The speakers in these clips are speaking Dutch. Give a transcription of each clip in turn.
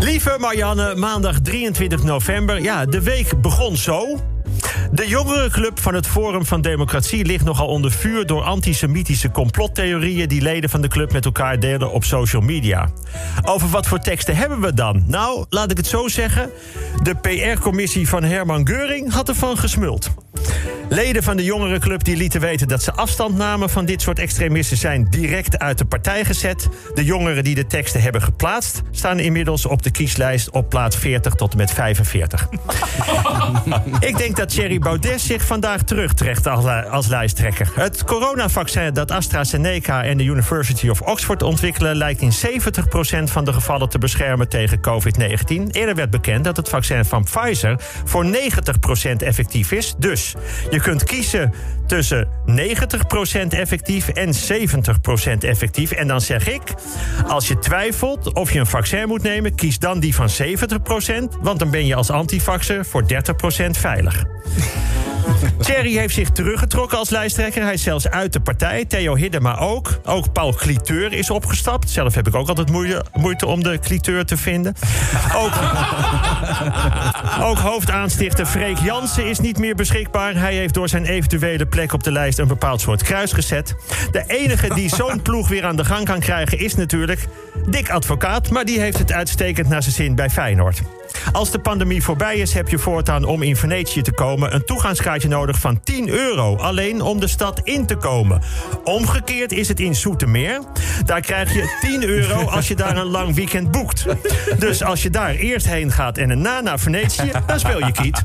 Lieve Marianne, maandag 23 november. Ja, de week begon zo. De jongerenclub van het Forum van Democratie ligt nogal onder vuur door antisemitische complottheorieën die leden van de club met elkaar delen op social media. Over wat voor teksten hebben we dan? Nou, laat ik het zo zeggen. De PR-commissie van Herman Geuring had ervan gesmuld. Leden van de jongerenclub die lieten weten dat ze afstand namen van dit soort extremisten zijn direct uit de partij gezet. De jongeren die de teksten hebben geplaatst staan inmiddels op de kieslijst op plaats 40 tot en met 45. Ik denk dat Thierry Baudet zich vandaag terugtrekt als, lijsttrekker. Het coronavaccin dat AstraZeneca en de University of Oxford ontwikkelen lijkt in 70% van de gevallen te beschermen tegen COVID-19. Eerder werd bekend dat het vaccin van Pfizer voor 90% effectief is. Dus je kunt kiezen tussen 90% effectief en 70% effectief. En dan zeg ik, als je twijfelt of je een vaccin moet nemen... kies dan die van 70%, want dan ben je als antivaxer voor 30% veilig. Thierry heeft zich teruggetrokken als lijsttrekker. Hij is zelfs uit de partij. Theo Hiddema ook. Ook Paul Cliteur is opgestapt. Zelf heb ik ook altijd moeite, moeite om de Cliteur te vinden. Ook, ook hoofdaanstichter Freek Jansen is niet meer beschikbaar. Hij heeft door zijn eventuele plek op de lijst een bepaald soort kruis gezet. De enige die zo'n ploeg weer aan de gang kan krijgen is natuurlijk Dick Advocaat. Maar die heeft het uitstekend naar zijn zin bij Feyenoord. Als de pandemie voorbij is, heb je voortaan om in Venetië te komen een toegangskaartje nodig van 10 euro. Alleen om de stad in te komen. Omgekeerd is het in Zoetermeer. Daar krijg je 10 euro als je daar een lang weekend boekt. Dus als je daar eerst heen gaat en daarna naar Venetië, dan speel je kiet.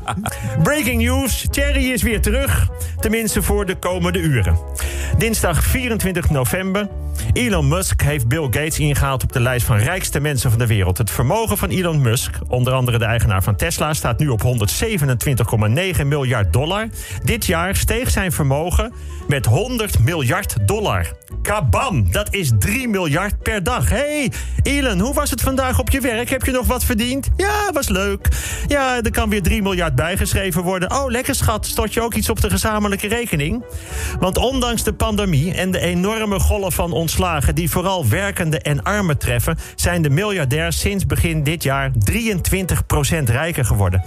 Breaking news: Thierry is weer terug. Tenminste voor de komende uren. Dinsdag 24 november. Elon Musk heeft Bill Gates ingehaald op de lijst van rijkste mensen van de wereld. Het vermogen van Elon Musk, onder andere de eigenaar van Tesla, staat nu op 127,9 miljard dollar. Dit jaar steeg zijn vermogen met 100 miljard dollar. Kabam, dat is 3 miljard per dag. hey, Elon, hoe was het vandaag op je werk? Heb je nog wat verdiend? Ja, was leuk. Ja, er kan weer 3 miljard bijgeschreven worden. Oh, lekker schat, stort je ook iets op de gezamenlijke rekening? Want ondanks de pandemie en de enorme golf van ontslagen... die vooral werkende en armen treffen... zijn de miljardairs sinds begin dit jaar 23% rijker geworden.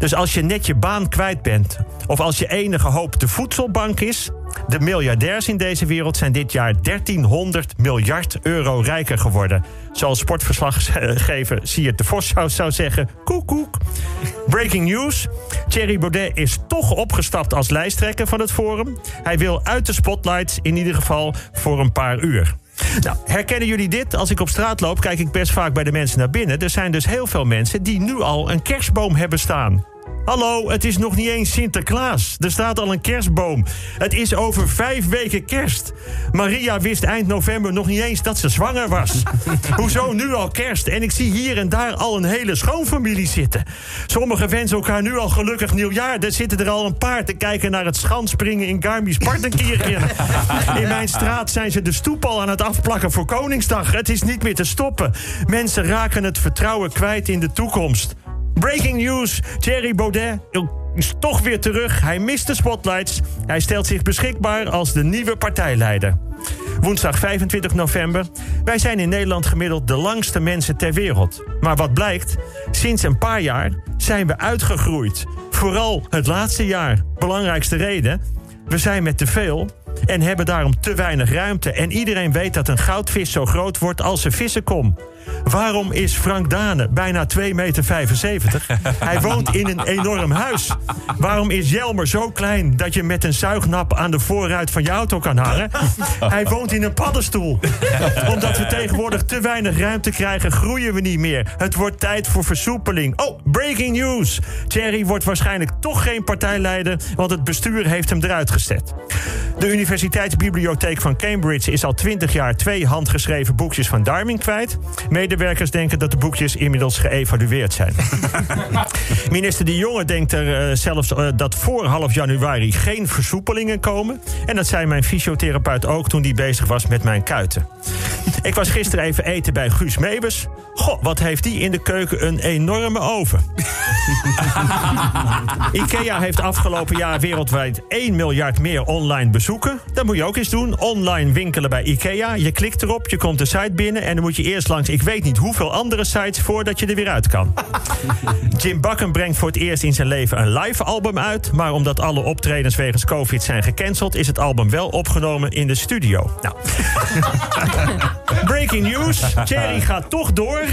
Dus als je net je baan kwijt bent, of als je enige hoop de voedselbank is, de miljardairs in deze wereld zijn dit jaar 1300 miljard euro rijker geworden. Zoals sportverslaggever Siert de Vos zou zeggen: koek koek. Breaking news: Thierry Baudet is toch opgestapt als lijsttrekker van het Forum. Hij wil uit de spotlights, in ieder geval voor een paar uur. Nou, herkennen jullie dit? Als ik op straat loop, kijk ik best vaak bij de mensen naar binnen. Er zijn dus heel veel mensen die nu al een kerstboom hebben staan. Hallo, het is nog niet eens Sinterklaas. Er staat al een kerstboom. Het is over vijf weken kerst. Maria wist eind november nog niet eens dat ze zwanger was. Hoezo nu al kerst? En ik zie hier en daar al een hele schoonfamilie zitten. Sommigen wensen elkaar nu al gelukkig nieuwjaar. Er zitten er al een paar te kijken naar het schanspringen in Garmisch-Partenkirchen. In mijn straat zijn ze de stoep al aan het afplakken voor Koningsdag. Het is niet meer te stoppen. Mensen raken het vertrouwen kwijt in de toekomst. Breaking news: Thierry Baudet is toch weer terug. Hij mist de spotlights. Hij stelt zich beschikbaar als de nieuwe partijleider. Woensdag 25 november. Wij zijn in Nederland gemiddeld de langste mensen ter wereld. Maar wat blijkt? Sinds een paar jaar zijn we uitgegroeid. Vooral het laatste jaar. Belangrijkste reden: we zijn met te veel en hebben daarom te weinig ruimte. En iedereen weet dat een goudvis zo groot wordt als een vissenkom. Waarom is Frank Dane bijna 2,75 meter? Hij woont in een enorm huis. Waarom is Jelmer zo klein dat je met een zuignap aan de voorruit van je auto kan hangen? Hij woont in een paddenstoel. Omdat we tegenwoordig te weinig ruimte krijgen, groeien we niet meer. Het wordt tijd voor versoepeling. Oh, breaking news. Thierry wordt waarschijnlijk toch geen partijleider, want het bestuur heeft hem eruit gezet. De Universiteitsbibliotheek van Cambridge is al 20 jaar twee handgeschreven boekjes van Darwin kwijt. Medewerkers denken dat de boekjes inmiddels geëvalueerd zijn. Minister De Jonge denkt er uh, zelfs uh, dat voor half januari geen versoepelingen komen. En dat zei mijn fysiotherapeut ook toen hij bezig was met mijn kuiten. Ik was gisteren even eten bij Guus Meebus. Goh, wat heeft die in de keuken een enorme oven. IKEA heeft afgelopen jaar wereldwijd 1 miljard meer online bezoeken. Dat moet je ook eens doen. Online winkelen bij IKEA. Je klikt erop, je komt de site binnen... en dan moet je eerst langs ik weet niet hoeveel andere sites... voordat je er weer uit kan. Jim Bakken brengt voor het eerst in zijn leven een live album uit... maar omdat alle optredens wegens COVID zijn gecanceld... is het album wel opgenomen in de studio. Nou. Breaking news. Thierry gaat toch door.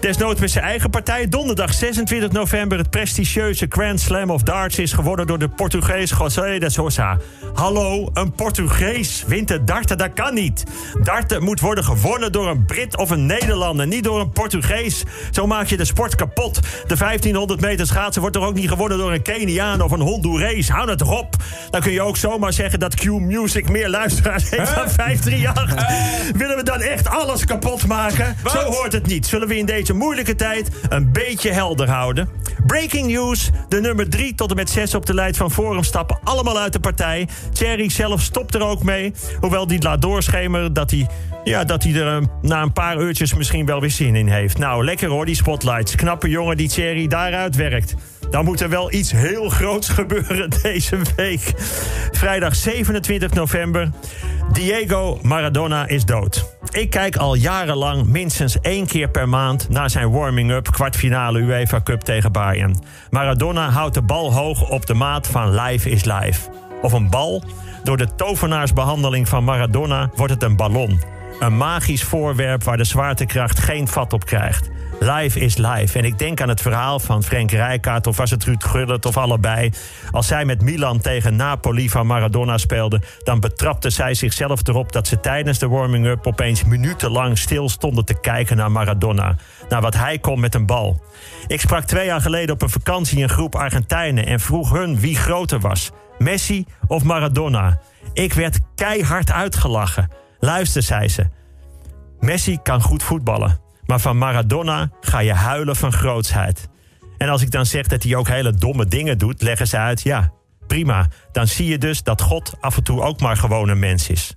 Desnoods met zijn eigen partij. Donderdag 26 november het prestigieuze Grand Slam of Darts is geworden door de Portugees José de Sosa. Hallo, een Portugees wint de darten, dat kan niet. Darten moet worden gewonnen door een Brit of een Nederlander, niet door een Portugees. Zo maak je de sport kapot. De 1500 meter schaatsen wordt toch ook niet gewonnen door een Keniaan of een Hondurees. Hou het erop. Dan kun je ook zomaar zeggen dat Q-Music meer luisteraars heeft dan 538. Willen we dan echt alles kapot maken? Zo hoort het niet. Zullen we in deze moeilijke tijd een beetje helder houden? Breaking news. De nummer 3 tot en met 6 op de lijst van Forum stappen allemaal uit de partij. Thierry zelf stopt er ook mee. Hoewel die laat doorschemeren dat hij, ja, dat hij er een, na een paar uurtjes misschien wel weer zin in heeft. Nou, lekker hoor, die spotlights. Knappe jongen die Thierry daaruit werkt. Dan moet er wel iets heel groots gebeuren deze week. Vrijdag 27 november. Diego Maradona is dood. Ik kijk al jarenlang minstens één keer per maand naar zijn warming-up kwartfinale UEFA Cup tegen Bayern. Maradona houdt de bal hoog op de maat van life is life. Of een bal. Door de tovenaarsbehandeling van Maradona wordt het een ballon. Een magisch voorwerp waar de zwaartekracht geen vat op krijgt. Live is live. En ik denk aan het verhaal van Frank Rijkaard... of was het Ruud Gullit of allebei. Als zij met Milan tegen Napoli van Maradona speelden... dan betrapte zij zichzelf erop dat ze tijdens de warming-up... opeens minutenlang stil stonden te kijken naar Maradona. Naar wat hij kon met een bal. Ik sprak twee jaar geleden op een vakantie een groep Argentijnen... en vroeg hun wie groter was. Messi of Maradona? Ik werd keihard uitgelachen. Luister, zei ze. Messi kan goed voetballen. Maar van Maradona ga je huilen van grootsheid. En als ik dan zeg dat hij ook hele domme dingen doet, leggen ze uit: ja, prima. Dan zie je dus dat God af en toe ook maar gewoon een mens is.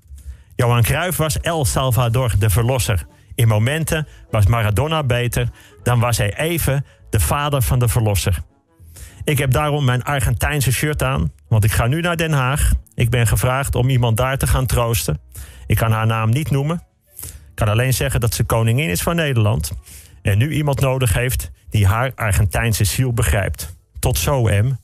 Johan Cruijff was El Salvador, de verlosser. In momenten was Maradona beter, dan was hij even de vader van de verlosser. Ik heb daarom mijn Argentijnse shirt aan, want ik ga nu naar Den Haag. Ik ben gevraagd om iemand daar te gaan troosten. Ik kan haar naam niet noemen, kan alleen zeggen dat ze koningin is van Nederland. En nu iemand nodig heeft die haar Argentijnse ziel begrijpt. Tot zo, M.